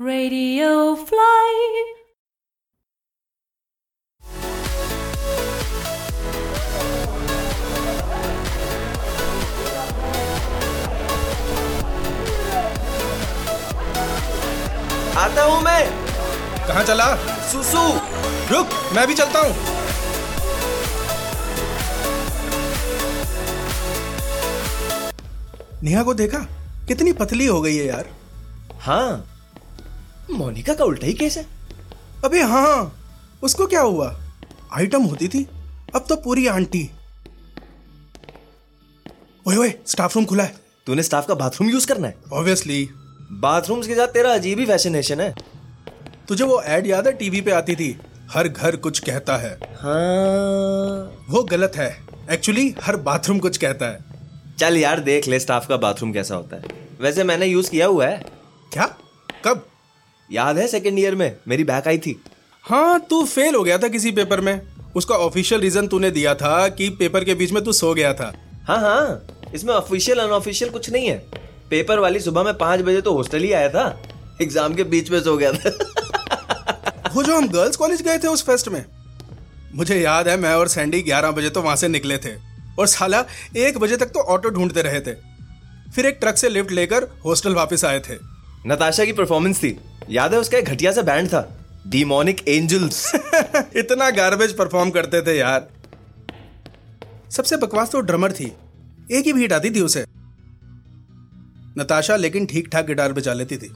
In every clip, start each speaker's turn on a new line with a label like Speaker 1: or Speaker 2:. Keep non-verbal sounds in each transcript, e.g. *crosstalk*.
Speaker 1: Radio Fly.
Speaker 2: आता हूँ मैं।
Speaker 3: कहाँ चला?
Speaker 2: सुसु।
Speaker 3: रुक मैं भी चलता हूँ। नेहा को देखा? कितनी पतली हो गई है यार।
Speaker 2: हाँ मोनिका का उल्टा ही केस है।
Speaker 3: अबे हाँ उसको क्या हुआ? आइटम होती थी अब तो पूरी आंटी। ओए ओए स्टाफ रूम खुला है।
Speaker 2: तूने स्टाफ का बाथरूम यूज़ करना है?
Speaker 3: ऑब्वियसली
Speaker 2: बाथरूम्स के साथ तेरा अजीब ही फैसिनेशन है।
Speaker 3: तुझे वो एड याद है टीवी पे आती थी? हर घर कुछ कहता है।
Speaker 2: हाँ।
Speaker 3: वो गलत है। एक्चुअली हर बाथरूम कुछ कहता है।
Speaker 2: चल यार देख ले स्टाफ का बाथरूम कैसा होता है। वैसे मैंने यूज़ किया हुआ है।
Speaker 3: क्या? कब?
Speaker 2: याद है सेकेंड ईयर में? मेरी बैक आई थी।
Speaker 3: हाँ तू फेल हो गया था किसी पेपर में। उसका ऑफिशियल रीजन तूने दिया था कि पेपर के बीच में तू सो गया था।
Speaker 2: हाँ हाँ इसमें ऑफिशियल अनऑफिशियल कुछ नहीं है। पेपर वाली सुबह में पाँच बजे तो हॉस्टल ही आया था। एग्ज़ाम के बीच में सो गया था। *laughs*
Speaker 3: वो जो हम गर्ल्स कॉलेज गए थे उस फेस्ट में। मुझे याद है मैं और सैंडी 11 बजे तो वहाँ से निकले थे। और साला एक बजे तक तो ऑटो ढूंढते रहे थे। फिर एक ट्रक से लिफ्ट लेकर हॉस्टल वापस आए थे।
Speaker 2: नताशा की परफॉर्मेंस थी। याद है उसका एक घटिया सा बैंड था? डीमोनिक एंजल्स *laughs*
Speaker 3: इतना गार्बेज परफॉर्म करते थे यार। सबसे बकवास तो ड्रमर थी। एक ही भीट आती थी उसे। नताशा लेकिन ठीक ठाक गिटार बजा लेती थी।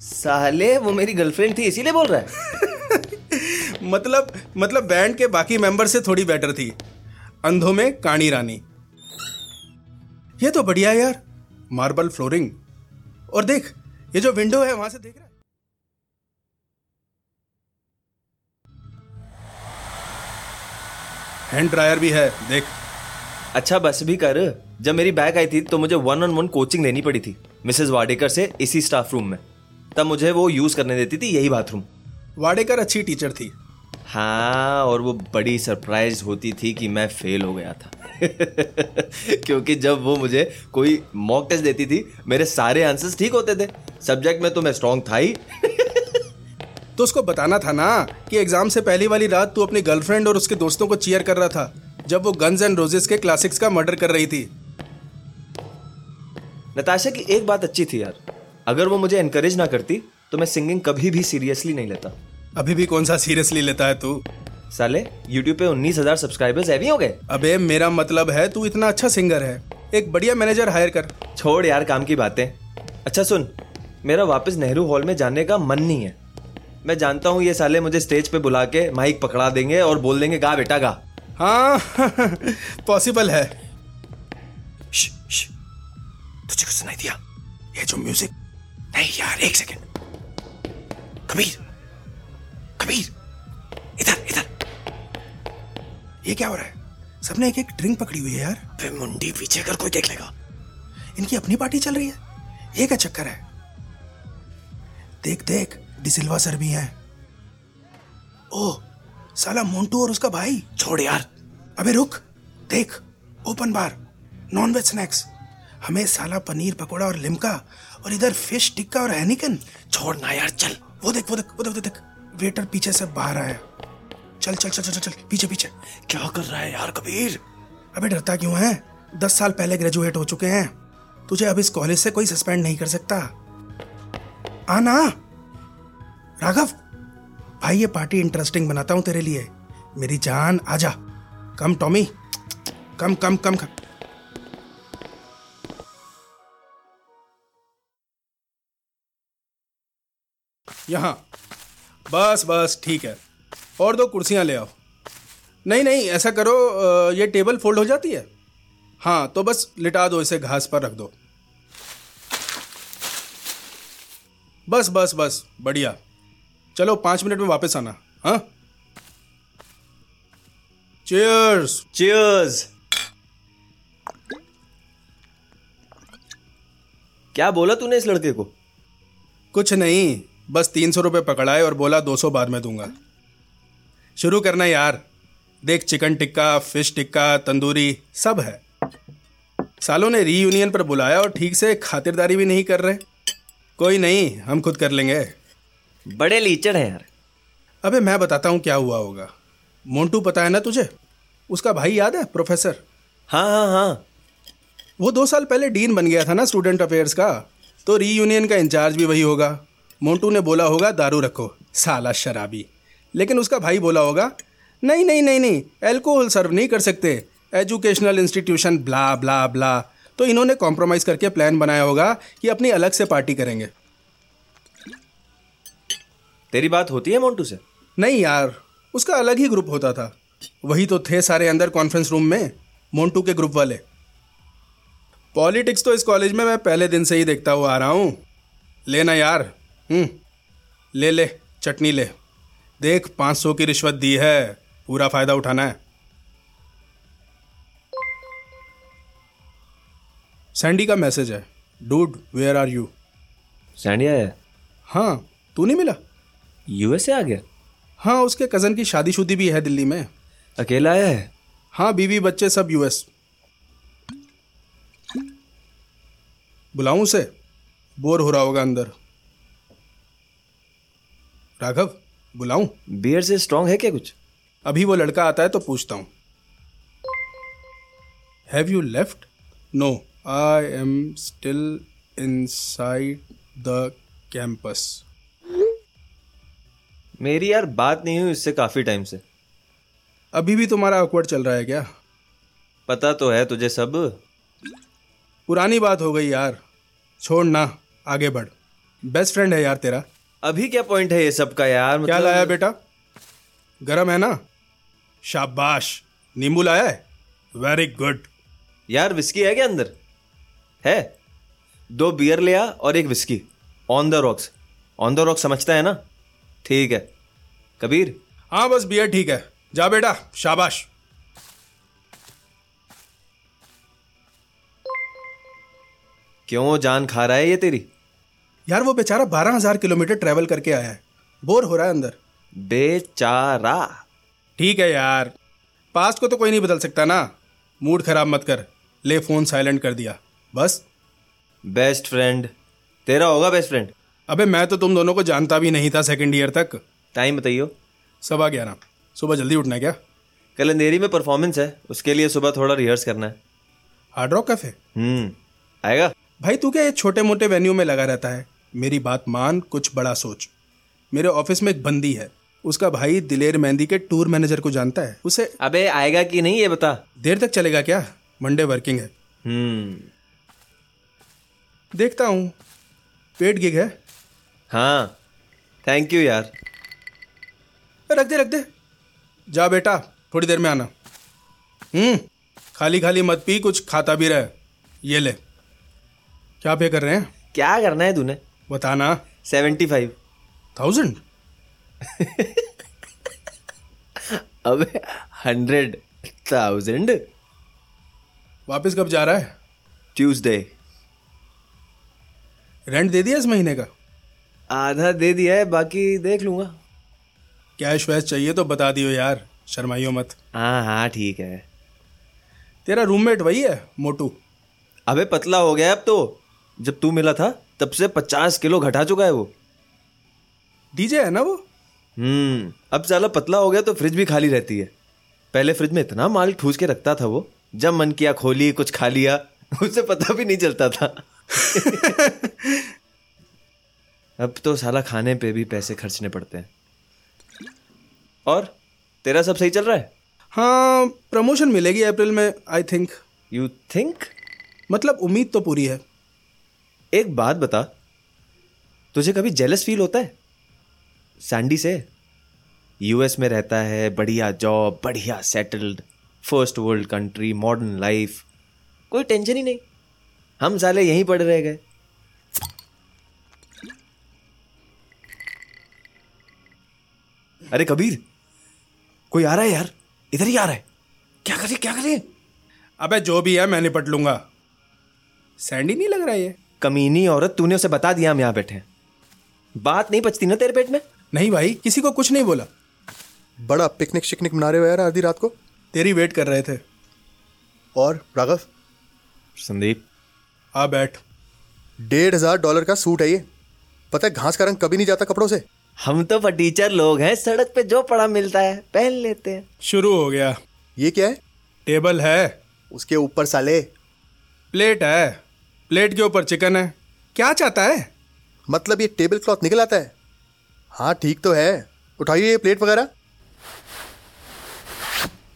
Speaker 2: साले वो मेरी गर्लफ्रेंड थी इसीलिए बोल रहा है। *laughs*
Speaker 3: मतलब मतलब बैंड के बाकी मेंबर से थोड़ी बेटर थी। अंधों में काणी रानी। ये तो बढ़िया है यार। मार्बल फ्लोरिंग और देख ये जो विंडो है वहाँ से देख रहा है? हैंड ड्रायर भी है देख।
Speaker 2: अच्छा बस भी कर। जब मेरी बैग आई थी तो मुझे वन ऑन वन कोचिंग लेनी पड़ी थी मिसेस वाडेकर से इसी स्टाफ रूम में। तब मुझे वो यूज़ करने देती थी यही बाथरूम
Speaker 3: वाडेकर अच्छी टीचर थी।
Speaker 2: हाँ और वो बड़ी सरप्राइज़ होती थी कि मैं फेल हो गया था। *laughs* क्योंकि जब वो मुझे कोई मॉक टेस्ट देती थी मेरे सारे आंसर्स ठीक होते थे। सब्जेक्ट में तो मैं स्ट्रांग था ही। *laughs*
Speaker 3: तो उसको बताना था ना कि एग्ज़ाम से पहली वाली रात तू अपनी गर्लफ्रेंड और उसके दोस्तों को चीयर कर रहा था जब वो गन्स एंड रोजेस के क्लासिक्स का मर्डर कर रही थी।
Speaker 2: नताशा की एक बात अच्छी थी यार। अगर वो मुझे एनकरेज ना करती तो मैं सिंगिंग कभी भी सीरियसली नहीं लेता।
Speaker 3: अभी भी कौन सा सीरियसली लेता है तू?
Speaker 2: साले YouTube पे उन्नीस हज़ार सब्सक्राइबर्स हैवी हो गए?
Speaker 3: अबे मेरा मतलब है तू इतना अच्छा सिंगर है। एक बढ़िया मैनेजर हायर कर।
Speaker 2: छोड़ यार काम की बातें। अच्छा सुन मेरा वापस नेहरू हॉल में जाने का मन नहीं है। मैं जानता हूँ ये साले मुझे स्टेज पे बुला के माइक पकड़ा देंगे और बोल देंगे गा बेटा गा।
Speaker 3: हाँ पॉसिबल है।
Speaker 2: श, श, तुझे कुछ सुनाई दिया?
Speaker 3: ये जो म्यूज़िक।
Speaker 2: नहीं यार एक सेकेंड। कबीर कबीर इधर इधर।
Speaker 3: ये क्या हो रहा है? सबने एक एक ड्रिंक पकड़ी हुई है यार।
Speaker 2: वे मुंडी पीछे कर कोई देख लेगा।
Speaker 3: इनकी अपनी पार्टी चल रही है। ये क्या चक्कर है? देख देख। डिसिल्वा सर भी है। ओ साला मोन्टू और उसका भाई।
Speaker 2: छोड़ यार।
Speaker 3: अबे रुक देख open bar non veg snacks हमें साला पनीर पकोड़ा और लिमका और इधर फ़िश टिक्का और हैनिकन।
Speaker 2: छोड़ ना यार चल।
Speaker 3: वो देख वो देख वो देख, वो देख। वेटर पीछे से बाहर आया। चल चल चल चल चल, चल पीछे पीछे।
Speaker 2: क्या कर रहा है यार कबीर?
Speaker 3: अबे डरता क्यों है? दस साल पहले ग्रेजुएट हो चुके हैं। तुझे अब इस कॉलेज से कोई सस्पेंड नहीं कर सकता। आना। राघव, भाई, ये पार्टी इंटरेस्टिंग बनाता हूँ तेरे लिए। मेरी जान, आजा। Come Tommy come come come come. यहाँ। बस बस, ठीक है। और दो कुर्सियाँ ले आओ। नहीं नहीं, ऐसा करो ये टेबल फोल्ड हो जाती है? हाँ तो बस लिटा दो, इसे घास पर रख दो। बस बस बस, बढ़िया। चलो पाँच मिनट में वापस आना। हाँ? चेयर्स
Speaker 2: चीयर्स क्या बोला तूने इस लड़के को?
Speaker 3: कुछ नहीं बस तीन सौ रुपये पकड़ाए और बोला दो सौ बाद में दूँगा। शुरू करना यार। देख चिकन टिक्का फ़िश टिक्का तंदूरी सब है। सालों ने रीयूनियन पर बुलाया और ठीक से खातिरदारी भी नहीं कर रहे। कोई नहीं हम खुद कर लेंगे।
Speaker 2: बड़े लीचड़ हैं यार।
Speaker 3: अबे मैं बताता हूँ क्या हुआ होगा। मोन्टू पता है ना तुझे? उसका भाई याद है प्रोफेसर?
Speaker 2: हाँ हाँ हाँ।
Speaker 3: वो दो साल पहले डीन बन गया था ना स्टूडेंट अफेयर्स का। तो रीयूनियन का इंचार्ज भी वही होगा। मोन्टू ने बोला होगा दारू रखो साला शराबी। लेकिन उसका भाई बोला होगा नहीं नहीं नहीं नहीं एल्कोहल सर्व नहीं कर सकते। Educational institution blah blah blah तो इन्होंने कॉम्प्रोमाइज़ करके प्लान बनाया होगा कि अपनी अलग से पार्टी करेंगे।
Speaker 2: तेरी बात होती है मोन्टू से?
Speaker 3: नहीं यार उसका अलग ही ग्रुप होता था। वही तो थे सारे अंदर कॉन्फ्रेंस रूम में मोन्टू के ग्रुप वाले। पॉलिटिक्स तो इस कॉलेज में मैं पहले दिन से ही देखता हुआ आ रहा हूँ। लेना यार हम्म ले ले चटनी ले। देख पाँच सौ की रिश्वत दी है पूरा फ़ायदा उठाना है। सैंडी का मैसेज है। डूड वेयर आर यू
Speaker 2: सैंडिया है?
Speaker 3: हाँ तू नहीं मिला?
Speaker 2: यूएसए आ गया?
Speaker 3: हाँ उसके कज़न की शादीशुदी भी है दिल्ली में।
Speaker 2: अकेला आया है?
Speaker 3: हाँ बीवी बच्चे सब यूएस। बुलाऊं उसे? बोर हो रहा होगा अंदर। राघव बुलाऊं?
Speaker 2: बियर से स्ट्रांग है क्या कुछ?
Speaker 3: अभी वो लड़का आता है तो पूछता हूँ। Have you left no I am still inside the campus
Speaker 2: मेरी यार बात नहीं हुई इससे काफ़ी टाइम से।
Speaker 3: अभी भी तुम्हारा अकवर्ड चल रहा है क्या?
Speaker 2: पता तो है तुझे सब।
Speaker 3: पुरानी बात हो गई यार। छोड़ ना आगे बढ़। बेस्ट फ्रेंड है यार तेरा।
Speaker 2: अभी क्या पॉइंट है ये सब का यार?
Speaker 3: क्या
Speaker 2: मतलब-
Speaker 3: लाया बेटा? गरम है ना? शाबाश। नींबू लाया है? वेरी गुड
Speaker 2: यार विस्की है क्या अंदर? है। दो बियर ले आ और एक whisky on the rocks on the rocks समझता है ना? ठीक है। कबीर?
Speaker 3: हाँ बस बियर ठीक है। जा बेटा शाबाश।
Speaker 2: क्यों जान खा रहा है ये तेरी?
Speaker 3: यार वो बेचारा बारह हज़ार किलोमीटर ट्रेवल करके आया है। बोर हो रहा है अंदर।
Speaker 2: बेचारा।
Speaker 3: ठीक है यार। पास्ट को तो कोई नहीं बदल सकता ना। मूड खराब मत कर। ले फ़ोन साइलेंट कर दिया। बस।
Speaker 2: बेस्ट फ्रेंड तेरा होगा बेस्ट फ्रेंड
Speaker 3: अबे मैं तो तुम दोनों को जानता भी नहीं था सेकंड ईयर तक।
Speaker 2: टाइम बताइयो।
Speaker 3: सवा ग्यारह सुबह जल्दी उठना है क्या?
Speaker 2: कल अंधेरी में परफॉर्मेंस है उसके लिए सुबह थोड़ा रिहर्स करना है।
Speaker 3: हार्ड रॉक कैफ़े
Speaker 2: हम्म आएगा।
Speaker 3: भाई तू क्या ये छोटे मोटे वेन्यू में लगा रहता है? मेरी बात मान कुछ बड़ा सोच। मेरे ऑफ़िस में एक बंदी है। उसका भाई दिलेर मेहंदी के टूर मैनेजर को जानता है। उसे
Speaker 2: अबे आएगा कि नहीं ये बता।
Speaker 3: देर तक चलेगा क्या? मंडे वर्किंग है।
Speaker 2: हम्म।
Speaker 3: देखता हूँ। पेड गिग है?
Speaker 2: हाँ। थैंक यू यार।
Speaker 3: रख दे रख दे। जा बेटा थोड़ी देर में आना। हम्म खाली खाली मत पी कुछ खाता भी रहे। ये ले। क्या पे कर रहे हैं?
Speaker 2: क्या करना है तूने?
Speaker 3: बताना।
Speaker 2: सेवेंटी फाइव
Speaker 3: थाउज़ेंड
Speaker 2: अब हंड्रेड थाउज़ेंड
Speaker 3: वापस कब जा रहा है?
Speaker 2: ट्यूसडे
Speaker 3: रेंट दे दिया इस महीने का?
Speaker 2: आधा दे दिया है बाकी देख लूँगा।
Speaker 3: कैश वैश चाहिए तो बता दियो यार शर्माइयो मत।
Speaker 2: हाँ हाँ ठीक है।
Speaker 3: तेरा रूममेट वही है मोटू?
Speaker 2: अबे पतला हो गया अब तो। जब तू मिला था तब से पचास किलो घटा चुका है वो।
Speaker 3: डीजे है ना वो?
Speaker 2: हम्म अब साला पतला हो गया तो फ्रिज भी खाली रहती है। पहले फ्रिज में इतना माल ठूस के रखता था वो जब मन किया खोली कुछ खा लिया *laughs* उसे पता भी नहीं चलता था। *laughs* अब तो साला खाने पे भी पैसे खर्चने पड़ते हैं। और तेरा सब सही चल रहा है?
Speaker 3: हाँ प्रमोशन मिलेगी अप्रैल में आई थिंक
Speaker 2: यू थिंक
Speaker 3: मतलब उम्मीद तो पूरी है।
Speaker 2: एक बात बता तुझे कभी जेलस फील होता है? सैंडी से? यूएस में रहता है बढ़िया जॉब बढ़िया settled first world country modern life कोई टेंशन ही नहीं। हम साले यहीं पड़े रह गए। अरे कबीर कोई आ रहा है यार? इधर ही आ रहा है। क्या करे क्या करे
Speaker 3: अबे जो भी है मैं निपट लूँगा। सैंडी नहीं लग रहा ये?
Speaker 2: कमीनी औरत तूने उसे बता दिया हम यहाँ बैठे हैं। बात नहीं पचती ना तेरे पेट में?
Speaker 3: नहीं भाई किसी को कुछ नहीं बोला।
Speaker 4: बड़ा पिकनिक शिकनिक मना रहे हो यार आधी रात को।
Speaker 3: तेरी वेट कर रहे थे।
Speaker 4: और राघव?
Speaker 2: संदीप?
Speaker 3: आ बैठ।
Speaker 4: डेढ़ हज़ार डॉलर का सूट है ये। पता है घास का रंग कभी नहीं जाता कपड़ों से।
Speaker 2: हम तो फटीचर लोग हैं सड़क पे जो पड़ा मिलता है पहन लेते हैं।
Speaker 3: शुरू हो गया।
Speaker 4: ये क्या है?
Speaker 3: टेबल है।
Speaker 4: उसके ऊपर साले।
Speaker 3: प्लेट है। प्लेट के ऊपर चिकन है। क्या चाहता है?
Speaker 4: मतलब ये टेबल क्लॉथ निकल आता है? हाँ ठीक तो है। उठाइए ये प्लेट वगैरह।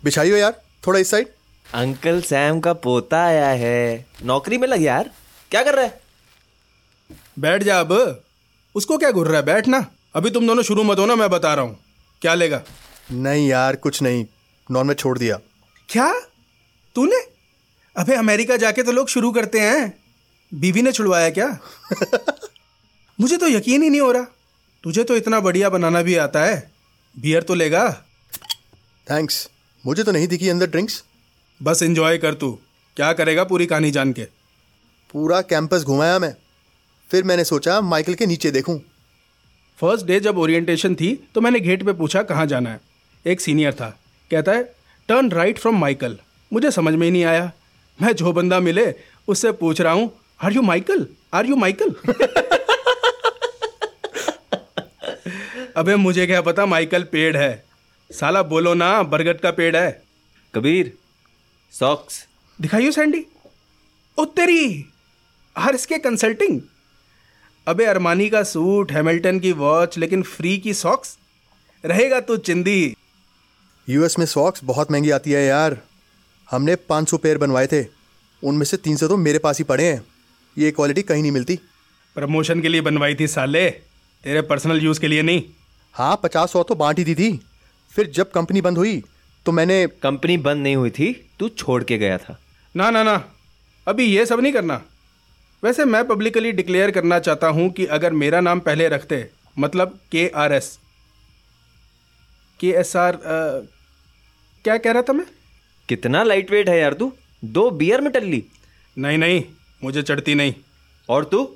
Speaker 4: बिछाइए यार थोड़ा इस साइड।
Speaker 2: अंकल सैम का पोता आया है। नौकरी में लग यार। क्या कर रहा है?
Speaker 3: बैठ जा अब। उसको क्या घुर रहा है? बैठ ना अभी तुम दोनों शुरू मत हो ना मैं बता रहा हूँ। क्या लेगा?
Speaker 4: नहीं यार कुछ नहीं। नॉन वेज छोड़ दिया।
Speaker 3: क्या? तूने? अबे अमेरिका जाके तो लोग शुरू करते हैं। बीवी ने छुड़वाया क्या? *laughs* मुझे तो यकीन ही नहीं हो रहा। तुझे तो इतना बढ़िया बनाना भी आता है। बियर तो लेगा।
Speaker 4: थैंक्स मुझे तो नहीं दिखी अंदर ड्रिंक्स
Speaker 3: बस एंजॉय कर तू। क्या करेगा पूरी कहानी जान के?
Speaker 4: पूरा कैंपस घुमाया मैं। फिर मैंने सोचा माइकल के नीचे देखूँ।
Speaker 3: फ़र्स्ट डे जब ओरिएंटेशन थी तो मैंने गेट पे पूछा कहाँ जाना है? एक सीनियर था। कहता है टर्न राइट फ्रॉम माइकल। मुझे समझ में ही नहीं आया। मैं जो बंदा मिले उससे पूछ रहा हूँ are you Michael? Are you Michael? *laughs* अबे मुझे क्या पता माइकल पेड़ है। साला बोलो ना बरगद का पेड़ है।
Speaker 2: कबीर सॉक्स
Speaker 3: दिखाइयो सैंडी। ओ तेरी! हर इसके कंसल्टिंग अबे अरमानी का सूट हैमिल्टन की वॉच लेकिन फ्री की सॉक्स रहेगा तू चिंदी।
Speaker 4: यूएस में सॉक्स बहुत महँगी आती है यार। हमने 500 पेयर बनवाए थे। उनमें से 300 तो मेरे पास ही पड़े हैं। ये क्वालिटी कहीं नहीं मिलती।
Speaker 3: प्रमोशन के लिए बनवाई थी साले। तेरे पर्सनल यूज़ के लिए नहीं।
Speaker 4: हाँ पचास सौ तो बांट ही दी थी। फिर जब कंपनी बंद हुई तो मैंने
Speaker 2: कंपनी बंद नहीं हुई थी तू छोड़ के गया था।
Speaker 3: ना ना ना। अभी ये सब नहीं करना। वैसे मैं पब्लिकली डिक्लेयर करना चाहता हूँ कि अगर मेरा नाम पहले रखते मतलब K R S K S R क्या कह रहा था मैं?
Speaker 2: कितना लाइट वेट है यार तू? दो बियर में टल्ली।
Speaker 3: नहीं नहीं मुझे चढ़ती नहीं।
Speaker 2: और तू?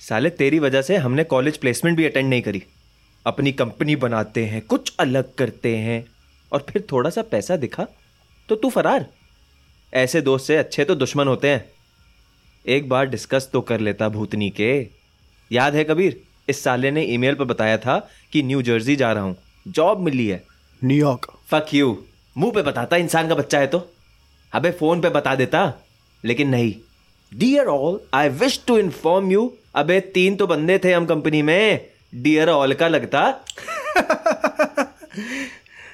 Speaker 2: साले तेरी वजह से हमने कॉलेज प्लेसमेंट भी अटेंड नहीं करी। अपनी कंपनी बनाते हैं कुछ अलग करते हैं और फिर थोड़ा सा पैसा दिखा तो तू फरार। ऐसे दोस्त से अच्छे तो दुश्मन होते हैं। एक बार डिस्कस तो कर लेता भूतनी के। याद है कबीर इस साले ने ईमेल पर बताया था कि न्यू जर्सी जा रहा हूँ। जॉब मिली है।
Speaker 4: न्यूयॉर्क
Speaker 2: फक यू मुँह पे बताता इंसान का बच्चा है तो। अबे फ़ोन पे बता देता लेकिन नहीं। Dear all I wish to inform you अबे तीन तो बंदे थे हम कंपनी में। डियर ऑल का लगता। *laughs*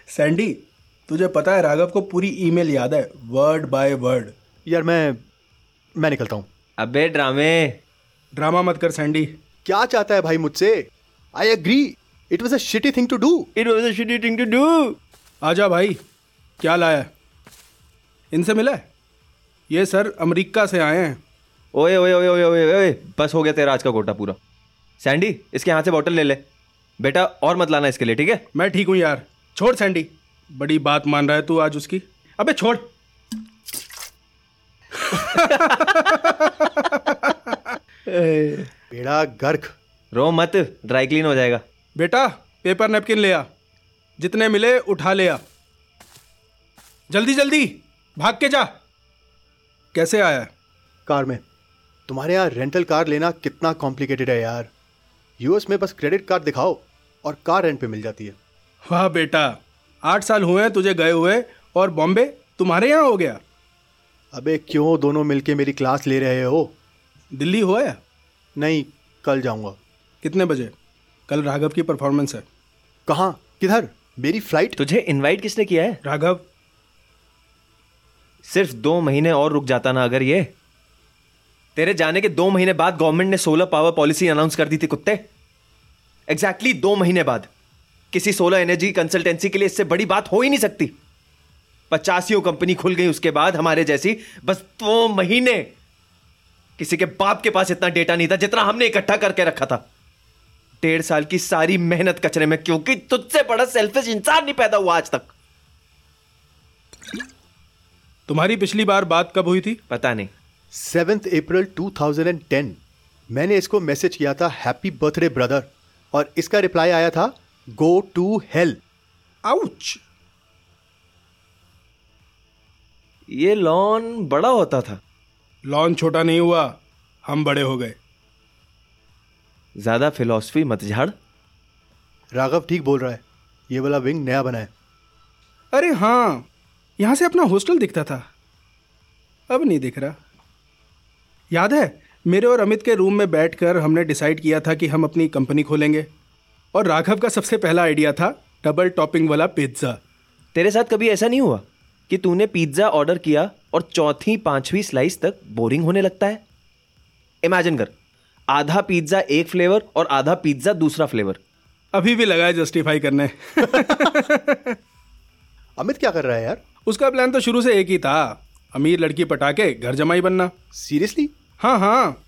Speaker 3: सैंडी तुझे पता है राघव को पूरी ईमेल याद है वर्ड बाय वर्ड
Speaker 4: यार मैं मैं निकलता हूँ।
Speaker 2: अबे ड्रामे।
Speaker 3: ड्रामा मत कर सैंडी।
Speaker 4: क्या चाहता है भाई मुझसे? I agree it was a shitty thing to do
Speaker 2: it was a shitty thing to do
Speaker 3: आजा भाई क्या लाया इनसे मिला है? ये सर अमेरिका से आए हैं।
Speaker 2: ओए ओए ओए ओए ओए ओए बस हो गया तेरा आज का कोटा पूरा। सैंडी इसके हाथ से बॉटल ले ले। बेटा और मत लाना इसके लिए ठीक है?
Speaker 3: मैं ठीक हूँ यार। छोड़ सैंडी। बड़ी बात मान रहा है तू आज उसकी। अबे छोड़।
Speaker 4: बेड़ा गर्क।
Speaker 2: रो मत ड्राई क्लीन हो जाएगा।
Speaker 3: बेटा पेपर नैपकिन ले आ। जितने मिले उठा ले आ। जल्दी जल्दी भाग के जा। कैसे आया?
Speaker 4: कार में। तुम्हारे यहाँ रेंटल कार लेना कितना कॉम्प्लिकेटेड है यार। यूएस में बस क्रेडिट कार्ड दिखाओ और कार रेंट पे मिल जाती है।
Speaker 3: वाह बेटा आठ साल हुए हैं तुझे गए हुए और बॉम्बे तुम्हारे यहाँ हो गया।
Speaker 4: अबे क्यों दोनों मिलके मेरी क्लास ले रहे हो?
Speaker 3: दिल्ली हुआ है
Speaker 4: नहीं कल जाऊँगा।
Speaker 3: कितने बजे? कल राघव की परफॉर्मेंस है।
Speaker 4: कहाँ? किधर? मेरी फ़्लाइट
Speaker 2: तुझे इनवाइट किसने किया है?
Speaker 3: राघव।
Speaker 2: सिर्फ़ दो महीने और रुक जाता ना अगर ये। तेरे जाने के दो महीने बाद गवर्नमेंट ने सोलर पावर पॉलिसी अनाउंस कर दी थी कुत्ते। एग्जैक्टली exactly दो महीने बाद। किसी सोलर एनर्जी कंसल्टेंसी के लिए इससे बड़ी बात हो ही नहीं सकती। पचासियों कंपनी खुल गई उसके बाद हमारे जैसी। बस दो महीने किसी के बाप के पास इतना डेटा नहीं था जितना हमने इकट्ठा करके रखा था। डेढ़ साल की सारी मेहनत कचरे में क्योंकि तुझसे बड़ा सेल्फिश इंसान नहीं पैदा हुआ आज तक।
Speaker 3: तुम्हारी पिछली बार बात कब हुई थी?
Speaker 2: पता नहीं।
Speaker 4: सेवेंथ अप्रैल 2010 मैंने इसको मैसेज किया था हैप्पी बर्थडे ब्रदर और इसका रिप्लाई आया था गो टू हेल
Speaker 3: आउच
Speaker 2: ये लॉन बड़ा होता था।
Speaker 3: लॉन छोटा नहीं हुआ हम बड़े हो गए।
Speaker 2: ज़्यादा फिलॉसफी मत झाड़।
Speaker 4: राघव ठीक बोल रहा है ये वाला विंग नया बना है।
Speaker 3: अरे हाँ यहाँ से अपना हॉस्टल दिखता था। अब नहीं दिख रहा। याद है मेरे और अमित के रूम में बैठकर हमने डिसाइड किया था कि हम अपनी कंपनी खोलेंगे। और राघव का सबसे पहला आइडिया था डबल टॉपिंग वाला पिज़्ज़ा।
Speaker 2: तेरे साथ कभी ऐसा नहीं हुआ? कि तूने पिज्जा ऑर्डर किया और चौथी पांचवी स्लाइस तक बोरिंग होने लगता है। इमेजिन कर आधा पिज्जा एक फ्लेवर और आधा पिज्जा दूसरा फ्लेवर।
Speaker 3: अभी भी लगा है जस्टिफाई करने। *laughs*
Speaker 4: अमित क्या कर रहा है यार?
Speaker 3: उसका प्लान तो शुरू से एक ही था। अमीर लड़की पटा के घर जमाई बनना।
Speaker 4: सीरियसली
Speaker 3: हाँ हाँ।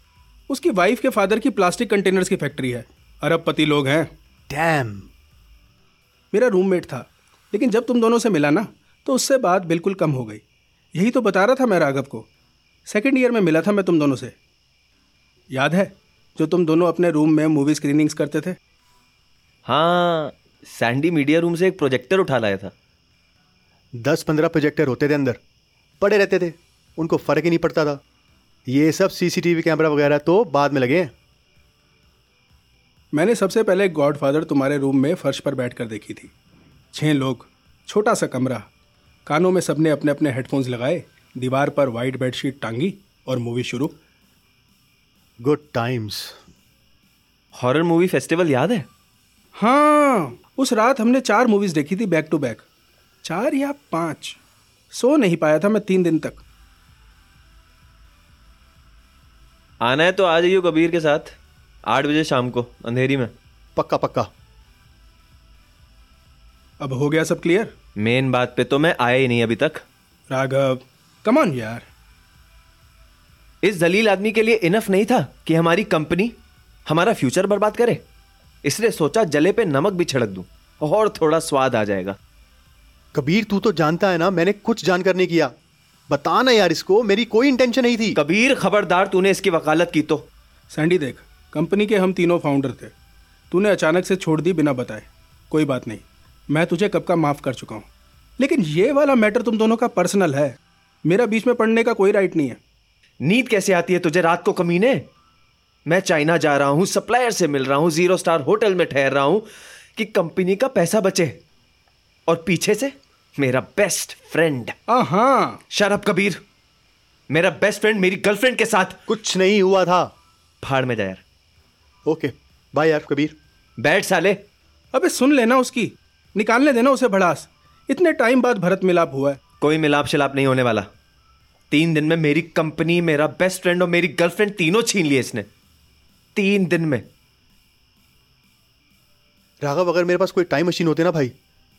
Speaker 3: उसकी वाइफ के फादर की प्लास्टिक कंटेनर्स की फैक्ट्री है। अरबपति लोग हैं।
Speaker 4: डैम
Speaker 3: मेरा रूममेट था। लेकिन जब तुम दोनों से मिला ना तो उससे बात बिल्कुल कम हो गई। यही तो बता रहा था मैं राघव को। सेकेंड ईयर में मिला था मैं तुम दोनों से। याद है जो तुम दोनों अपने रूम में मूवी स्क्रीनिंग्स करते थे?
Speaker 2: हाँ सैंडी मीडिया रूम से एक प्रोजेक्टर उठा लाया था।
Speaker 4: दस पंद्रह प्रोजेक्टर होते थे अंदर। पड़े रहते थे। उनको फ़र्क ही नहीं पड़ता था। ये सब सीसीटीवी कैमरा वगैरह तो बाद में लगे हैं।
Speaker 3: मैंने सबसे पहले गॉडफादर तुम्हारे रूम में फर्श पर बैठकर देखी थी। छः लोग छोटा सा कमरा कानों में सबने अपने अपने हेडफोन्स लगाए दीवार पर वाइट बेडशीट टांगी और मूवी शुरू।
Speaker 4: Good times
Speaker 2: horror movie festival याद है?
Speaker 3: हाँ उस रात हमने चार मूवीज़ देखी थी बैक टू बैक चार या पाँच? सो नहीं पाया था मैं तीन दिन तक।
Speaker 2: आना है तो आ जाइयो कबीर के साथ। आठ बजे शाम को अंधेरी में।
Speaker 4: पक्का पक्का।
Speaker 3: अब हो गया सब क्लियर
Speaker 2: मेन बात पे तो मैं आया ही नहीं अभी तक।
Speaker 3: राघव कमान यार।
Speaker 2: इस जलील आदमी के लिए इनफ नहीं था कि हमारी कंपनी हमारा फ्यूचर बर्बाद करे। इसलिए सोचा जले पे नमक भी छिड़क दूँ और थोड़ा स्वाद आ जाएगा।
Speaker 4: कबीर तू तो जानता है ना मैंने कुछ जानकर नहीं किया। बता ना यार इसको मेरी कोई इंटेंशन नहीं थी।
Speaker 2: कबीर खबरदार तूने इसकी वकालत की तो।
Speaker 3: सैंडी देख कंपनी के हम तीनों फाउंडर थे। तूने अचानक से छोड़ दी बिना बताए। कोई बात नहीं। मैं तुझे कब का माफ़ कर चुका हूँ। लेकिन ये वाला मैटर तुम दोनों का पर्सनल है। मेरा बीच में पढ़ने का कोई राइट नहीं है।
Speaker 2: नींद कैसे आती है तुझे? रात को कमीने मैं चाइना जा रहा हूँ सप्लायर से मिल रहा हूँ ज़ीरो स्टार होटल में ठहर रहा हूँ कि कंपनी का पैसा बचे। और पीछे से मेरा बेस्ट फ्रेंड।
Speaker 3: हाँ
Speaker 2: शराब कबीर मेरा बेस्ट फ्रेंड मेरी गर्लफ्रेंड के साथ।
Speaker 4: कुछ नहीं हुआ था।
Speaker 2: फाड़ में जा यार।
Speaker 4: ओके बाय यार कबीर।
Speaker 2: बैठ साले।
Speaker 3: अबे सुन लेना उसकी। निकालने देना उसे भड़ास। इतने टाइम बाद भरत मिलाप हुआ है।
Speaker 2: कोई मिलाप शिलाप नहीं होने वाला। तीन दिन में मेरी कंपनी मेरा बेस्ट फ्रेंड और मेरी गर्लफ्रेंड तीनों छीन लिए इसने। तीन दिन में।
Speaker 4: राघव अगर मेरे पास कोई टाइम मशीन होती ना भाई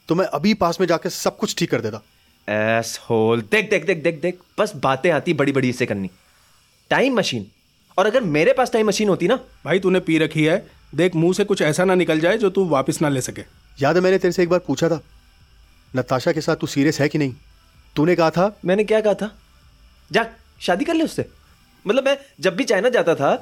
Speaker 4: तो मैं अभी पास में जाकर सब कुछ ठीक कर देता।
Speaker 2: एस होल देख देख देख देख देख। बस बातें आती बड़ी बड़ी इसे करनी। टाइम मशीन और अगर मेरे पास टाइम मशीन होती ना?
Speaker 3: भाई तूने पी रखी है। देख मुँह से कुछ ऐसा ना निकल जाए जो तू वापस ना ले सके।
Speaker 4: याद है मैंने तेरे से एक बार पूछा था नताशा के साथ तू सीरियस है कि नहीं? तूने कहा था
Speaker 2: मैंने क्या कहा था? जा शादी कर ले उससे। मतलब मैं जब भी चाइना जाता था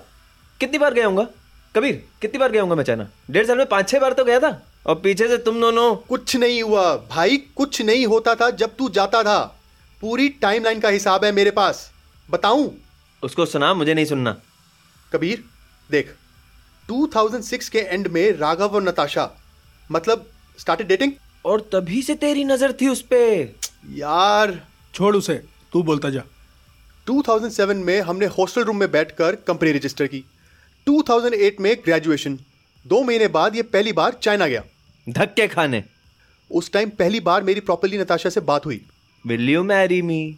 Speaker 2: कितनी बार गया कबीर कितनी बार गया मैं चाइना? डेढ़ साल में पाँच छह बार तो गया था। और पीछे से तुम दोनों
Speaker 4: कुछ नहीं हुआ। भाई कुछ नहीं होता था जब तू जाता था। पूरी टाइमलाइन का हिसाब है मेरे पास। बताऊँ?
Speaker 2: उसको सुना मुझे नहीं सुनना।
Speaker 4: कबीर देख 2006 के एंड में राघव और नताशा मतलब स्टार्टेड डेटिंग
Speaker 2: और तभी से तेरी नज़र थी उस पे।
Speaker 4: यार।
Speaker 3: छोड़ उसे तू बोलता जा।
Speaker 4: 2007 में हमने हॉस्टल रूम में बैठकर कंपनी रजिस्टर की। 2008 में ग्रेजुएशन दो महीने बाद ये पहली बार चाइना गया।
Speaker 2: धक्के खाने।
Speaker 4: उस टाइम पहली बार मेरी प्रॉपरली नताशा से बात हुई।
Speaker 2: विल यू मैरी मी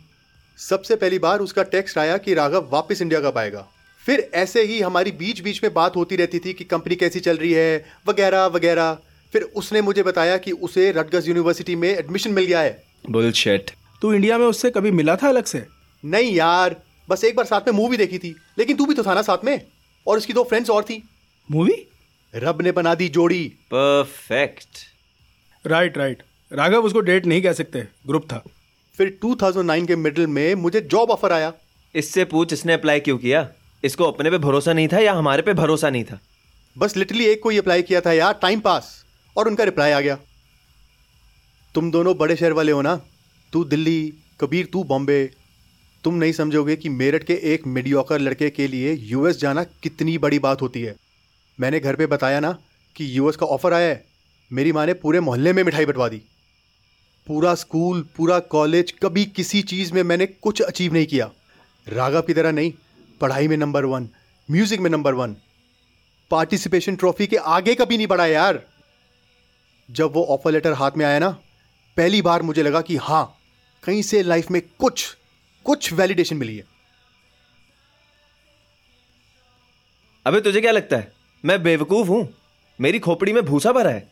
Speaker 4: सबसे पहली बार उसका टेक्स्ट आया कि राघव वापस इंडिया कब आएगा। फिर ऐसे ही हमारी बीच बीच में बात होती रहती थी कि कंपनी कैसी चल रही है वगैरह वगैरह। फिर उसने मुझे बताया कि उसे रटगस यूनिवर्सिटी में एडमिशन मिल गया है।
Speaker 2: बुलशिट
Speaker 3: तू इंडिया में उससे कभी मिला था अलग से?
Speaker 4: नहीं यार बस एक बार साथ में मूवी देखी थी लेकिन तू भी तो था ना साथ में और उसकी दो फ्रेंड्स और थी।
Speaker 3: मूवी
Speaker 4: रब ने बना दी जोड़ी।
Speaker 2: परफेक्ट
Speaker 3: राइट राइट राघव उसको डेट नहीं कह सकते ग्रुप था।
Speaker 4: फिर 2009 के मिडिल में मुझे जॉब ऑफ़र आया।
Speaker 2: इससे पूछ इसने अप्लाई क्यों किया? इसको अपने पे भरोसा नहीं था या हमारे पे भरोसा नहीं था?
Speaker 4: बस लिटरली एक को ही अप्लाई किया था यार टाइम पास और उनका रिप्लाई आ गया। तुम दोनों बड़े शहर वाले हो ना? तू दिल्ली, कबीर, तू बॉम्बे। तुम नहीं समझोगे कि मेरठ के एक मीडियोकर लड़के के लिए यूएस जाना कितनी बड़ी बात होती है। मैंने घर पे बताया ना कि यूएस का ऑफ़र आया है। मेरी माँ ने पूरे मोहल्ले में मिठाई बटवा दी। पूरा स्कूल, पूरा कॉलेज कभी किसी चीज़ में मैंने कुछ अचीव नहीं किया। राघव की तरह नहीं, पढ़ाई में नंबर वन म्यूज़िक में नंबर वन पार्टिसिपेशन ट्रॉफी के आगे कभी नहीं बढ़ा यार। जब वो ऑफ़र लेटर हाथ में आया ना पहली बार मुझे लगा कि हाँ कहीं से लाइफ में कुछ कुछ वैलिडेशन मिली है।
Speaker 2: अबे तुझे क्या लगता है? मैं बेवकूफ़ हूँ? मेरी खोपड़ी में भूसा भरा है?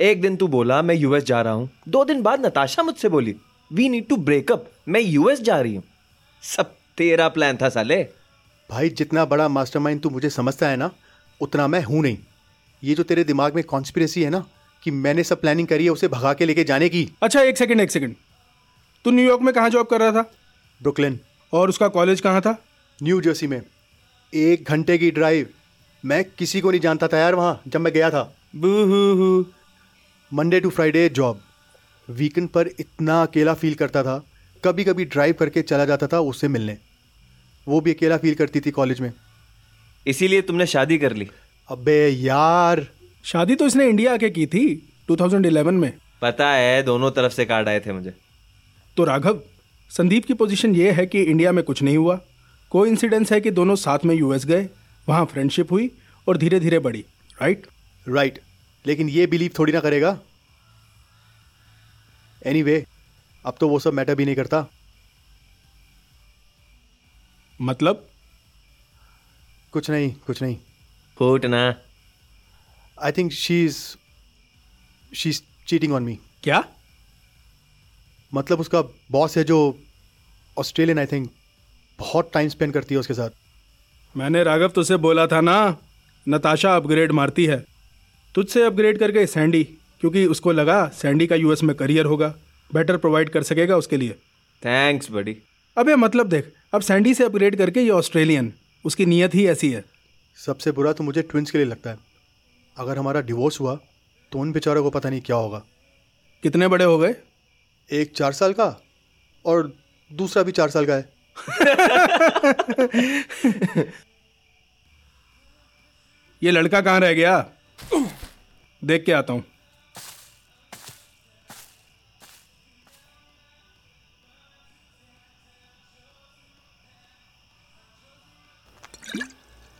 Speaker 2: एक दिन तू बोला मैं यूएस जा रहा हूँ। दो दिन बाद नताशा मुझसे बोली we need to break up मैं यूएस जा रही हूँ। सब तेरा प्लान था साले।
Speaker 4: भाई जितना बड़ा मास्टरमाइंड तू मुझे समझता है ना उतना मैं हूँ नहीं। ये जो तेरे दिमाग में कॉन्स्पिरेसी है ना कि मैंने सब प्लानिंग करी है उसे भगा के लेके जाने की।
Speaker 3: अच्छा एक सेकंड एक सेकंड तू न्यूयॉर्क में कहाँ जॉब कर रहा था?
Speaker 4: ब्रुकलिन
Speaker 3: और उसका कॉलेज कहाँ था?
Speaker 4: न्यू जर्सी में। एक घंटे की ड्राइव मैं किसी को नहीं जानता था यार वहाँ जब मैं गया था।
Speaker 2: Boohoo
Speaker 4: Monday to Friday job weekend पर इतना अकेला फील करता था। कभी कभी ड्राइव करके चला जाता था उससे मिलने। वो भी अकेला फील करती थी कॉलेज में।
Speaker 2: इसीलिए तुमने शादी कर ली।
Speaker 4: अबे यार
Speaker 3: शादी तो इसने इंडिया आके की थी 2011 में।
Speaker 2: पता है दोनों तरफ़ से कार्ड आए थे मुझे।
Speaker 3: तो राघव संदीप की पोजीशन ये है कि इंडिया में कुछ नहीं हुआ। कोई इंसिडेंस है कि दोनों साथ में यूएस गए वहाँ फ्रेंडशिप हुई और धीरे धीरे बढ़ी राइट
Speaker 4: राइट लेकिन ये बिलीव थोड़ी ना करेगा। एनीवे anyway, अब तो वो सब मैटर भी नहीं करता।
Speaker 3: मतलब?
Speaker 4: कुछ नहीं कुछ नहीं।
Speaker 2: फूट ना।
Speaker 4: I think she is she is cheating on me
Speaker 3: क्या?
Speaker 4: मतलब उसका बॉस है जो ऑस्ट्रेलियन आई थिंक बहुत टाइम स्पेंड करती है उसके साथ।
Speaker 3: मैंने राघव तुझसे बोला था ना नताशा अपग्रेड मारती है। तुझसे अपग्रेड करके सैंडी क्योंकि उसको लगा सैंडी का यूएस में करियर होगा बेटर प्रोवाइड कर सकेगा उसके लिए।
Speaker 2: थैंक्स बड़ी
Speaker 3: अबे मतलब देख अब सैंडी से अपग्रेड करके ये ऑस्ट्रेलियन उसकी नीयत ही ऐसी है।
Speaker 4: सबसे बुरा तो मुझे ट्विंस के लिए लगता है। अगर हमारा डिवोर्स हुआ तो उन बेचारों को पता नहीं क्या होगा।
Speaker 3: कितने बड़े हो गए?
Speaker 4: एक चार साल का और दूसरा भी चार साल का है। *laughs*
Speaker 3: ये लड़का कहाँ रह गया? देख के आता हूँ।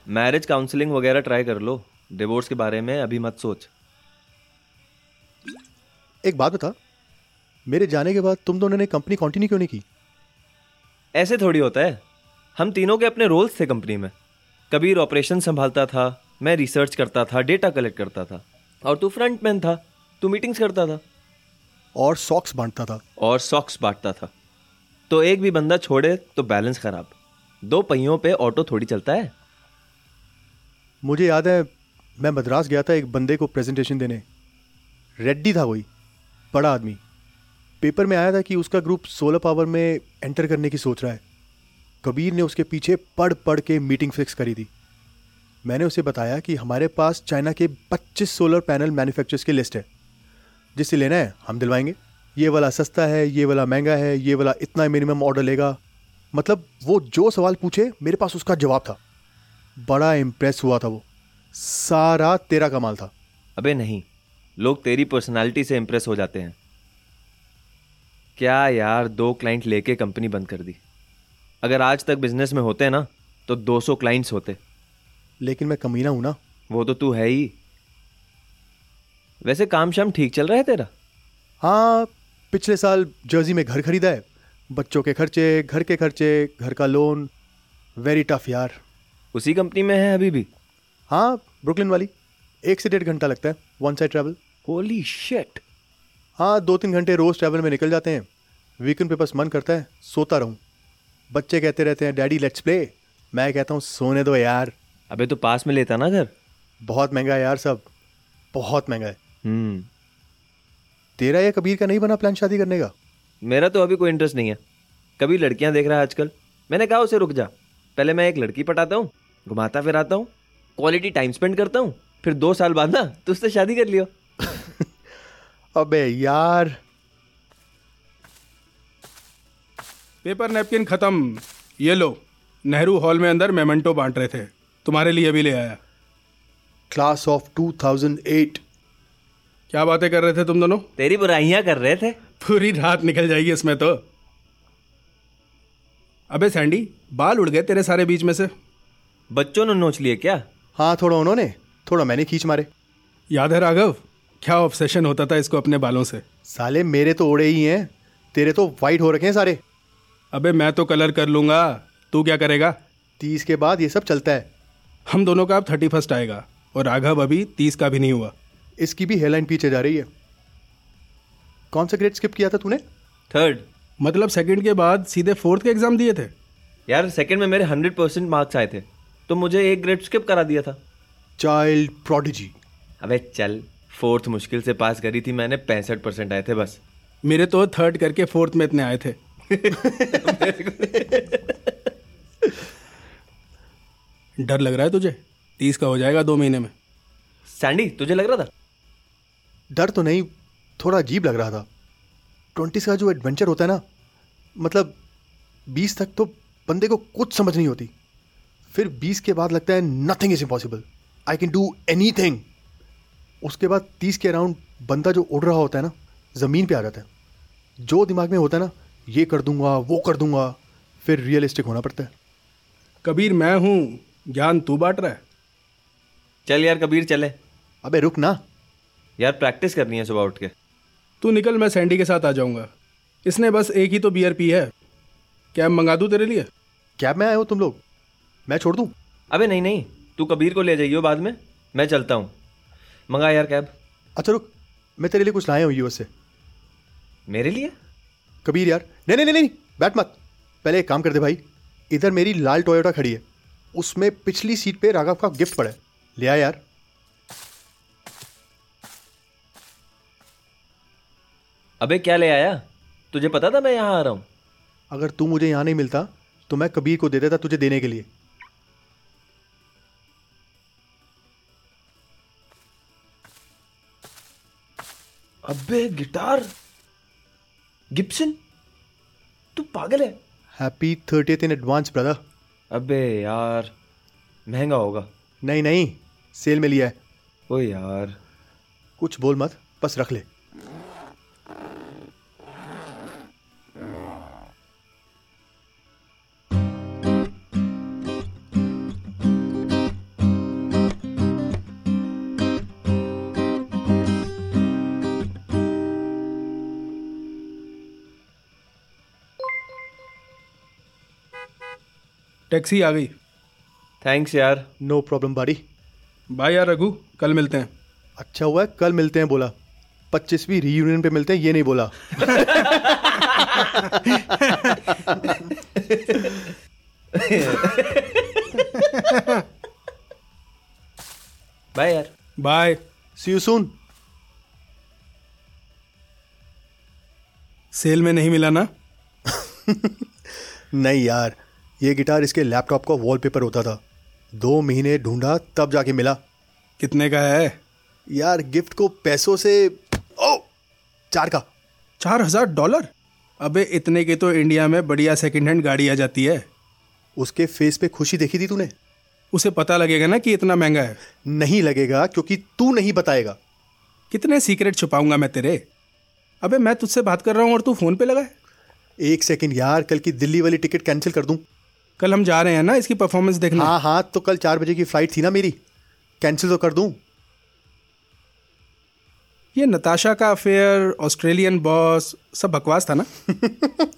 Speaker 2: मैरिज काउंसलिंग वगैरह ट्राई कर लो। डिवोर्स के बारे में अभी मत सोच।
Speaker 4: एक बात बता मेरे जाने के बाद तुम दोनों ने कंपनी कंटिन्यू क्यों नहीं की?
Speaker 2: ऐसे थोड़ी होता है। हम तीनों के अपने रोल्स थे कंपनी में। कबीर ऑपरेशन संभालता था मैं रिसर्च करता था डेटा कलेक्ट करता था। और तू फ्रंट मैन था तू मीटिंग्स करता था।
Speaker 4: और सॉक्स बांटता था।
Speaker 2: और सॉक्स बांटता था। तो एक भी बंदा छोड़े तो बैलेंस खराब। दो पहियों पे ऑटो थोड़ी चलता है।
Speaker 4: मुझे याद है मैं मद्रास गया था एक बंदे को प्रेजेंटेशन देने। रेड्डी था कोई? बड़ा आदमी। पेपर में आया था कि उसका ग्रुप सोलर पावर में एंटर करने की सोच रहा है। कबीर ने उसके पीछे पढ़ पढ़ के मीटिंग फिक्स करी थी। मैंने उसे बताया कि हमारे पास चाइना के 25 सोलर पैनल मैन्युफैक्चरर्स की लिस्ट है। जिससे लेना है, हम दिलवाएँगे। ये वाला सस्ता है, ये वाला महँगा है, ये वाला इतना मिनिमम ऑर्डर लेगा। मतलब वो जो सवाल पूछे, मेरे पास उसका जवाब था। बड़ा इम्प्रेस हुआ था वो। सारा तेरा कमाल था।
Speaker 2: अबे नहीं लोग तेरी पर्सनालिटी से इम्प्रेस हो जाते हैं। क्या यार दो क्लाइंट लेके कंपनी बंद कर दी? अगर आज तक बिज़नेस में होते ना तो 200 क्लाइंट्स होते।
Speaker 4: लेकिन मैं कमीना हूँ ना।
Speaker 2: वो तो तू है ही। वैसे काम शाम ठीक चल रहा है तेरा?
Speaker 4: हाँ पिछले साल जर्सी में घर खरीदा है। बच्चों के खर्चे घर के खर्चे घर का लोन वेरी टफ यार।
Speaker 2: उसी कंपनी में है अभी भी?
Speaker 4: हाँ ब्रुकलिन वाली। एक से डेढ़ घंटा लगता है one side travel
Speaker 2: holy shit
Speaker 4: हाँ दो तीन घंटे रोज ट्रैवल में निकल जाते हैं। वीकेंड पे बस मन करता है सोता रहूँ। बच्चे कहते रहते हैं डैडी लेट्स प्ले मैं कहता हूँ सोने दो यार।
Speaker 2: अबे तो पास में लेता ना घर?
Speaker 4: बहुत महँगा है यार सब। बहुत महँगा है।
Speaker 2: हम्म।
Speaker 4: तेरा या कबीर का नहीं बना प्लान शादी करने का?
Speaker 2: मेरा तो अभी कोई इंटरेस्ट नहीं है। कभी लड़कियाँ देख रहा है आजकल। मैंने कहा उसे रुक जा। पहले मैं एक लड़की पटाता हूँ घुमाता फिराता हूँ क्वालिटी टाइम स्पेंड करता हूँ फिर दो साल बाद ना तो उससे शादी कर लियो। *laughs*
Speaker 4: अबे यार।
Speaker 3: पेपर नैपकिन खत्म। ये लो नेहरू हॉल में अंदर मेमेंटो बांट रहे थे। तुम्हारे लिए भी ले आया।
Speaker 4: क्लास ऑफ़ 2008
Speaker 3: क्या बातें कर रहे थे तुम दोनों?
Speaker 2: तेरी बुराइयाँ कर रहे थे।
Speaker 3: पूरी रात निकल जाएगी इसमें तो। अबे सैंडी बाल उड़ गए तेरे सारे बीच में से।
Speaker 2: बच्चों ने नोच लिए क्या?
Speaker 4: हाँ थोड़ा उन्होंने थोड़ा मैंने खींच मारे।
Speaker 3: याद है राघव क्या ऑब्सेशन होता था इसको अपने बालों से?
Speaker 4: साले मेरे तो ओड़े ही हैं तेरे तो वाइट हो रखे हैं सारे।
Speaker 3: अबे मैं तो कलर कर लूँगा तू क्या करेगा?
Speaker 4: तीस के बाद ये सब चलता है।
Speaker 3: हम दोनों का अब थर्टी फ़र्स्ट आएगा और राघव अभी तीस का भी नहीं हुआ।
Speaker 4: इसकी भी हेयरलाइन पीछे जा रही है। कौन सा ग्रेड स्किप किया था तूने?
Speaker 2: थर्ड
Speaker 3: मतलब सेकंड के बाद सीधे फोर्थ के एग्ज़ाम दिए थे?
Speaker 2: यार सेकंड में मेरे हंड्रेड परसेंट मार्क्स आए थे। तो मुझे एक ग्रेड स्किप करा दिया था।
Speaker 4: चाइल्ड प्रोडिजी
Speaker 2: अबे चल फोर्थ मुश्किल से पास करी थी मैंने पैंसठ परसेंट आए थे बस।
Speaker 3: मेरे तो थर्ड करके फोर्थ में इतने आए थे। *laughs* डर लग रहा है तुझे? तीस का हो जाएगा दो महीने में।
Speaker 2: सैंडी तुझे लग रहा था?
Speaker 4: डर तो नहीं थोड़ा अजीब लग रहा था। ट्वेंटीज का जो एडवेंचर होता है ना मतलब बीस तक तो बंदे को कुछ समझ नहीं होती। फिर बीस के बाद लगता है nothing is impossible I can do anything उसके बाद तीस के अराउंड बंदा जो उड़ रहा होता है ना ज़मीन पे आ जाता है। जो दिमाग में होता है ना ये कर दूँगा वो कर दूँगा फिर रियलिस्टिक होना पड़ता है।
Speaker 3: कबीर मैं हूँ। ज्ञान तू बांट रहा है।
Speaker 2: चल यार कबीर चले।
Speaker 4: अबे रुक ना।
Speaker 2: यार प्रैक्टिस करनी है सुबह उठ के।
Speaker 3: तू निकल मैं सैंडी के साथ आ जाऊँगा। इसने बस एक ही तो बियर पी है। कैब मंगा दूँ तेरे लिए?
Speaker 4: कैब में आए हो तुम लोग? मैं छोड़ दूँ?
Speaker 2: अबे नहीं नहीं। तू कबीर को ले जाइयो बाद में। मैं चलता हूँ। मंगा यार कैब।
Speaker 4: अच्छा रुक। मैं तेरे लिए कुछ लाया हूँ यूएस से
Speaker 2: मेरे लिए?
Speaker 4: कबीर यार। नहीं नहीं नहीं नहीं। बैठ मत। पहले एक काम कर दे भाई। इधर मेरी लाल टोयोटा खड़ी है। उसमें पिछली सीट पे राघव का गिफ्ट पड़ा है। ले आ यार।
Speaker 2: अबे क्या ले आया? तुझे पता था मैं यहाँ आ रहा हूँ।
Speaker 4: अगर तू मुझे यहाँ नहीं मिलता तो मैं कबीर को दे देता तुझे देने के लिए।
Speaker 2: अबे गिटार? गिप्सन तू पागल है?
Speaker 4: Happy thirty in advance brother.
Speaker 2: अबे यार महँगा होगा।
Speaker 4: नहीं नहीं सेल में लिया है।
Speaker 2: ओ यार।
Speaker 4: कुछ बोल मत बस रख ले।
Speaker 3: टैक्सी आ गई।
Speaker 2: थैंक्स यार।
Speaker 4: नो प्रॉब्लम बाड़ी
Speaker 3: बाय यार रघु। कल मिलते हैं।
Speaker 4: अच्छा हुआ है कल मिलते हैं बोला। पच्चीसवीं रीयूनियन पे मिलते हैं ये नहीं बोला।
Speaker 2: बाय यार।
Speaker 3: Bye
Speaker 4: see you soon
Speaker 3: sale में नहीं मिला ना? *laughs*
Speaker 4: नहीं यार। ये गिटार इसके लैपटॉप का वॉलपेपर होता था। दो महीने ढूंढा तब जाके मिला।
Speaker 3: कितने का है?
Speaker 4: यार गिफ्ट को पैसों से ओ चार का।
Speaker 3: चार हज़ार डॉलर? अबे इतने के तो इंडिया में बढ़िया सेकंड हैंड गाड़ी आ जाती है।
Speaker 4: उसके फेस पे खुशी देखी थी तूने?
Speaker 3: उसे पता लगेगा ना कि इतना महँगा है।
Speaker 4: नहीं लगेगा क्योंकि तू नहीं बताएगा।
Speaker 3: कितने सीक्रेट छुपाऊँगा मैं तेरे? अबे मैं तुझसे बात कर रहा हूँ और तू फ़ोन पे लगा है।
Speaker 4: एक सेकंड यार कल की दिल्ली वाली टिकट कैंसिल कर दूँ।
Speaker 3: कल हम जा रहे हैं ना इसकी परफॉर्मेंस देखने।
Speaker 4: हाँ हाँ तो कल चार बजे की फ़्लाइट थी ना मेरी। कैंसिल तो कर दूँ।
Speaker 3: ये नताशा का अफेयर ऑस्ट्रेलियन बॉस सब बकवास था ना? *laughs*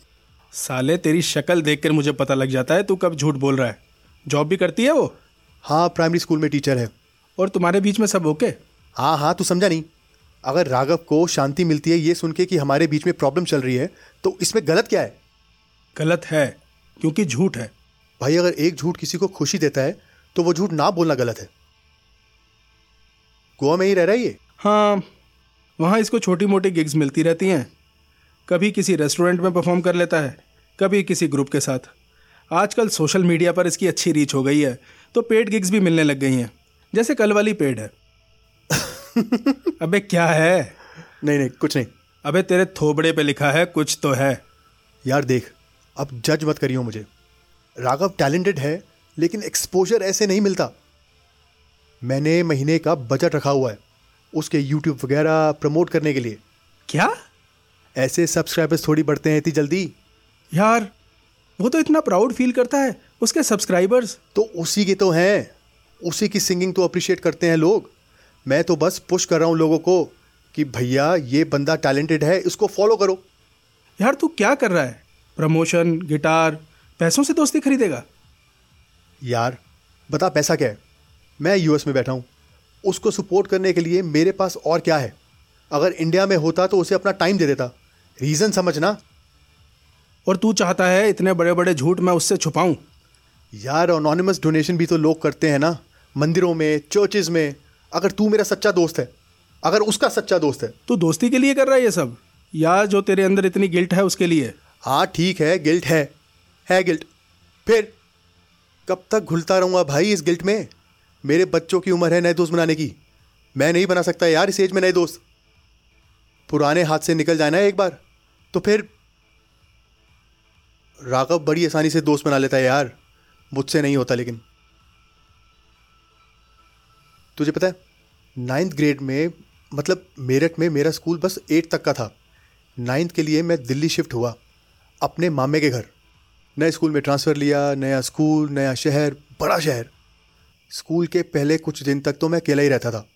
Speaker 3: साले तेरी शक्ल देखकर मुझे पता लग जाता है तू कब झूठ बोल रहा है। जॉब भी करती है वो?
Speaker 4: हाँ प्राइमरी स्कूल में टीचर है।
Speaker 3: और तुम्हारे बीच में सब ओके
Speaker 4: हाँ हाँ तू समझा नहीं। अगर राघव को शांति मिलती है ये सुन के कि हमारे बीच में प्रॉब्लम चल रही है तो इसमें गलत क्या है?
Speaker 3: गलत है क्योंकि झूठ है।
Speaker 4: भाई अगर एक झूठ किसी को खुशी देता है तो वो झूठ ना बोलना गलत है। गोवा में ही रह रहा है ये?
Speaker 3: हाँ वहाँ इसको छोटी मोटी गिग्स मिलती रहती हैं। कभी किसी रेस्टोरेंट में परफॉर्म कर लेता है कभी किसी ग्रुप के साथ। आजकल सोशल मीडिया पर इसकी अच्छी रीच हो गई है तो पेड गिग्स भी मिलने लग गई हैं। जैसे कल वाली पेड है। *laughs* अबे क्या है?
Speaker 4: नहीं नहीं कुछ नहीं।
Speaker 3: अबे तेरे थोबड़े पे लिखा है कुछ तो है।
Speaker 4: यार देख अब जज मत करियो मुझे। राघव टैलेंटेड है लेकिन एक्सपोजर ऐसे नहीं मिलता। मैंने महीने का बजट रखा हुआ है उसके यूट्यूब वगैरह प्रमोट करने के लिए।
Speaker 3: क्या?
Speaker 4: ऐसे सब्सक्राइबर्स थोड़ी बढ़ते हैं इतनी जल्दी?
Speaker 3: यार वो तो इतना प्राउड फील करता है उसके सब्सक्राइबर्स
Speaker 4: तो उसी के तो हैं उसी की सिंगिंग तो अप्रिशिएट करते हैं लोग। मैं तो बस पुश कर रहा हूँ लोगों को कि भैया ये बंदा टैलेंटेड है इसको फॉलो करो।
Speaker 3: यार तू क्या कर रहा है? प्रमोशन गिटार पैसों से दोस्ती खरीदेगा।
Speaker 4: यार बता पैसा क्या है? मैं यूएस में बैठा हूँ। उसको सपोर्ट करने के लिए मेरे पास और क्या है? अगर इंडिया में होता तो उसे अपना टाइम दे देता। रीज़न समझना।
Speaker 3: और तू चाहता है इतने बड़े बड़े झूठ मैं उससे छुपाऊं?
Speaker 4: यार अनोनिमस डोनेशन भी तो लोग करते हैं ना। मंदिरों में चर्चेज में। अगर तू मेरा सच्चा दोस्त है अगर उसका सच्चा दोस्त है।
Speaker 3: तू दोस्ती के लिए कर रहा है ये सब? या जो तेरे अंदर इतनी गिल्ट है उसके लिए?
Speaker 4: हाँ ठीक है गिल्ट है। है गिल्ट। फिर कब तक घुलता रहूँगा भाई इस गिल्ट में? मेरे बच्चों की उम्र है नए दोस्त बनाने की। मैं नहीं बना सकता यार इस एज में नए दोस्त। पुराने हाथ से निकल जाना है एक बार। तो फिर राघव बड़ी आसानी से दोस्त बना लेता है यार। मुझसे नहीं होता लेकिन। तुझे पता है नाइन्थ ग्रेड में मतलब मेरठ में मेरा स्कूल बस एट तक का था। नाइन्थ के लिए मैं दिल्ली शिफ्ट हुआ, अपने मामे के घर। नए स्कूल में ट्रांसफ़र लिया, नया स्कूल, नया शहर, बड़ा शहर। स्कूल के पहले कुछ दिन तक तो मैं अकेला ही रहता था।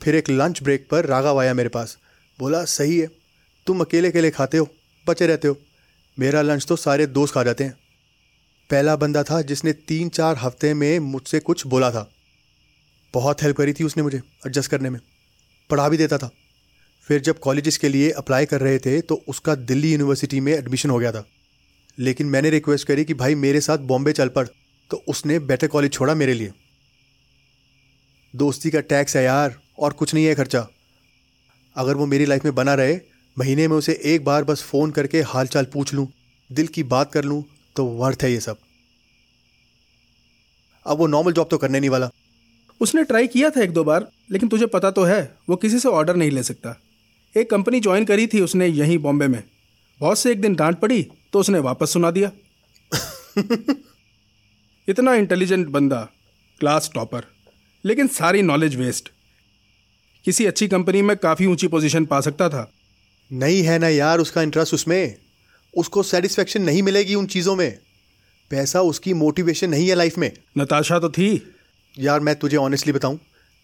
Speaker 4: फिर एक लंच ब्रेक पर राघव आया मेरे पास। बोला, सही है, तुम अकेले अकेले खाते हो, बचे रहते हो। मेरा लंच तो सारे दोस्त खा जाते हैं। पहला बंदा था जिसने तीन चार हफ़्ते में मुझसे कुछ बोला था। बहुत हेल्प करी थी उसने मुझे एडजस्ट करने में। पढ़ा भी देता था। फिर जब कॉलेजेस के लिए अप्लाई कर रहे थे तो उसका दिल्ली यूनिवर्सिटी में एडमिशन हो गया था। लेकिन मैंने रिक्वेस्ट करी कि भाई मेरे साथ बॉम्बे चल पड़ तो उसने बेटर कॉलेज छोड़ा मेरे लिए। दोस्ती का टैक्स है यार, और कुछ नहीं है खर्चा। अगर वो मेरी लाइफ में बना रहे, महीने में उसे एक बार बस फ़ोन करके हाल चाल पूछ लूँ, दिल की बात कर लूँ तो वर्थ है ये सब। अब वो नॉर्मल जॉब तो करने नहीं वाला।
Speaker 3: उसने ट्राई किया था एक दो बार, लेकिन तुझे पता तो है, वो किसी से ऑर्डर नहीं ले सकता। एक कंपनी ज्वाइन करी थी उसने यहीं बॉम्बे में। बहुत से एक दिन डांट पड़ी तो उसने वापस सुना दिया। इतना इंटेलिजेंट बंदा क्लास टॉपर लेकिन सारी नॉलेज वेस्ट किसी अच्छी कंपनी में काफ़ी ऊँची पोजीशन पा सकता था।
Speaker 4: नहीं है ना यार उसका इंटरेस्ट उसमें। उसको सेटिस्फेक्शन नहीं मिलेगी उन चीज़ों में। पैसा उसकी मोटिवेशन नहीं है लाइफ में।
Speaker 3: नताशा तो थी।
Speaker 4: यार मैं तुझे ऑनेस्टली बताऊँ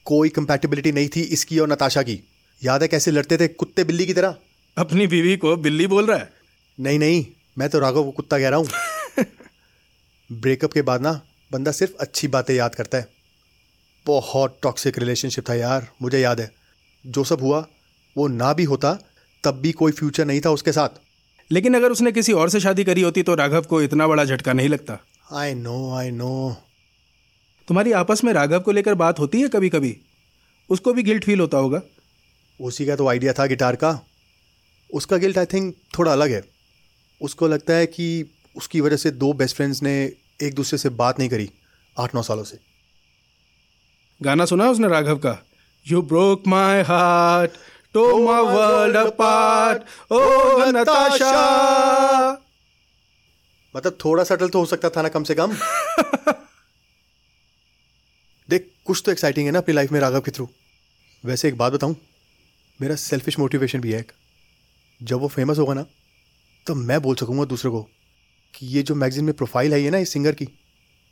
Speaker 4: कोई कंपैटिबिलिटी नहीं थी इसकी और नताशा की। याद है कैसे लड़ते थे कुत्ते बिल्ली की तरह?
Speaker 3: अपनी बीवी को बिल्ली बोल रहा है।
Speaker 4: नहीं नहीं मैं तो राघव को कुत्ता कह रहा हूँ। *laughs* ब्रेकअप के बाद ना बंदा सिर्फ़ अच्छी बातें याद करता है। बहुत टॉक्सिक रिलेशनशिप था यार मुझे याद है। जो सब हुआ वो ना भी होता तब भी कोई फ्यूचर नहीं था उसके साथ।
Speaker 3: लेकिन अगर उसने किसी और से शादी करी होती तो राघव को इतना बड़ा झटका नहीं लगता।
Speaker 4: आई नो आई नो
Speaker 3: तुम्हारी आपस में राघव को लेकर बात होती है कभी कभी उसको भी गिल्ट फील होता होगा।
Speaker 4: उसी का तो आइडिया था गिटार का। उसका गिल्ट आई थिंक थोड़ा अलग है। उसको लगता है कि उसकी वजह से दो बेस्ट फ्रेंड्स ने एक दूसरे से बात नहीं करी आठ नौ सालों से।
Speaker 3: गाना सुना उसने राघव का? You broke my heart tore my world apart O Natasha
Speaker 4: मतलब थोड़ा सटल तो हो सकता था ना कम से कम। *laughs* देख कुछ तो एक्साइटिंग है ना अपनी लाइफ में राघव के थ्रू वैसे एक बात बताऊँ मेरा सेल्फिश मोटिवेशन भी है एक। जब वो फ़ेमस होगा ना तो मैं बोल सकूँगा दूसरे को कि ये जो मैगजीन में प्रोफ़ाइल है ये ना इस सिंगर की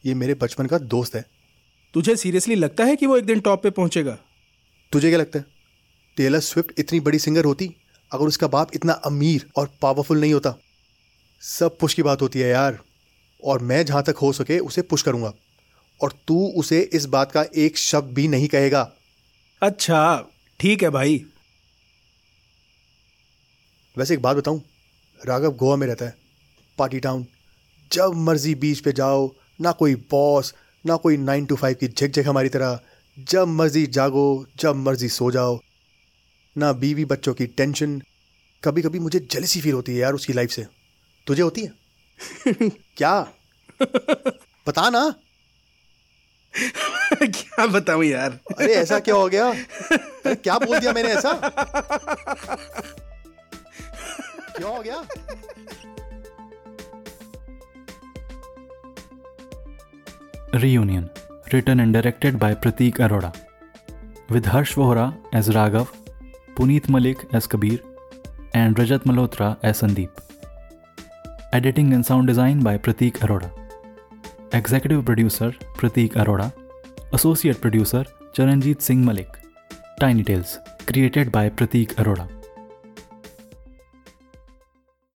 Speaker 4: ये मेरे बचपन का दोस्त है।
Speaker 3: तुझे सीरियसली लगता है कि वो एक दिन टॉप पे पहुंचेगा?
Speaker 4: तुझे क्या लगता है? टेलर स्विफ्ट इतनी बड़ी सिंगर होती अगर उसका बाप इतना अमीर और पावरफुल नहीं होता सब पुश की बात होती है यार। और मैं जहाँ तक हो सके उसे पुश करूँगा। और तू उसे इस बात का एक शब्द भी नहीं कहेगा।
Speaker 3: अच्छा ठीक है भाई।
Speaker 4: वैसे एक बात बताऊँ राघव गोवा में रहता है पार्टी टाउन जब मर्ज़ी बीच पे जाओ ना कोई बॉस ना कोई नाइन टू फाइव की झकझक हमारी तरह। जब मर्ज़ी जागो जब मर्ज़ी सो जाओ। ना बीवी बच्चों की टेंशन कभी कभी मुझे जलसी फील होती है यार उसकी लाइफ से। तुझे होती है? *laughs* क्या? बता ना।
Speaker 3: क्या बताऊँ यार?
Speaker 4: अरे ऐसा क्या हो गया? *laughs* क्या बोल दिया मैंने ऐसा? *laughs* हो गया
Speaker 5: Reunion, written and directed by Pratik Arora. With Harsh Vohra as Raghav, Puneet Malik as Kabir, and Rajat Malhotra as Sandeep. Editing and sound design by Pratik Arora. Executive producer Pratik Arora. Associate producer Charanjit Singh Malik. Tiny Tales, created by Pratik Arora.